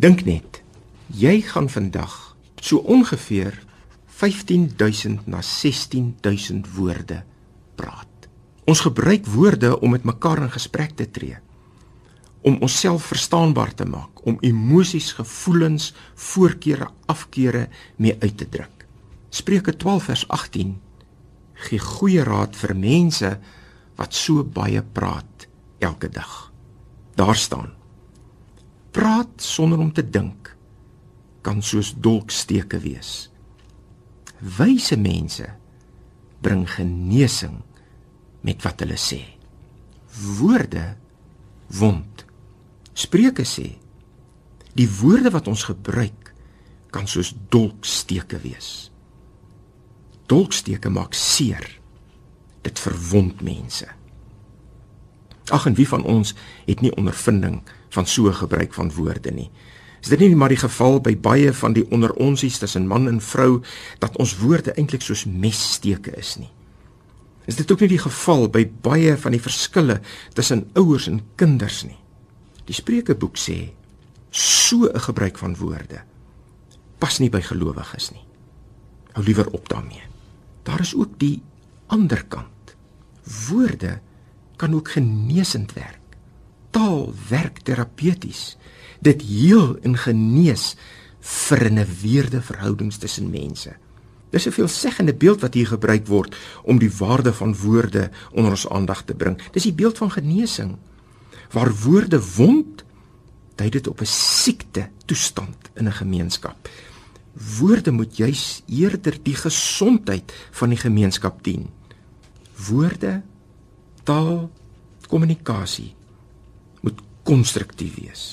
Dink net, jy gaan vandag so ongeveer 15000 na 16000 woorde praat. Ons gebruik woorde om met mekaar in gesprek te tree, om onsself verstaanbaar te maak, om emosies, gevoelens, voorkeure, afkeure mee uit te druk. Spreuke 12 vers 18 gee goeie raad vir mense wat so baie praat elke dag. Daar staan: Praat sonder om te dink kan soos dolksteke wees. Wyse mense bring genesing met wat hulle sê. Woorde wond. Spreuke sê die woorde wat ons gebruik kan soos dolksteke wees. Dolksteke maak seer. Dit verwond mense. Ag en wie van ons het nie ondervinding van so gebruik van woorde nie. Is dit nie maar die geval by baie van die onder onsies tussen man en vrou dat ons woorde eintlik soos messteke is nie? Is dit ook nie die geval by baie van die verskille tussen ouers en kinders nie? Die Spreukeboek sê so 'n gebruik van woorde pas nie by gelowiges nie. Hou liewer op daarmee. Daar is ook die ander kant. Woorde kan ook genesend werk. Taal werk terapeuties. Dit heel en genees verneweerde verhoudings tussen mense. Dis 'n veelzeggende beeld wat hier gebruik word om die waarde van woorde onder ons aandag te bring. Dis die beeld van genesing. Waar woorde wond, dui dit op 'n siekte toestand in 'n gemeenskap. Woorde moet juis eerder die gesondheid van die gemeenskap dien. Woorde, taal, kommunikasie moet konstruktief wees.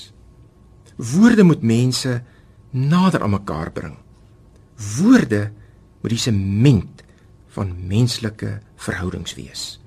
Woorde moet mense nader aan mekaar bring. Woorde moet die sement van menslike verhoudings wees.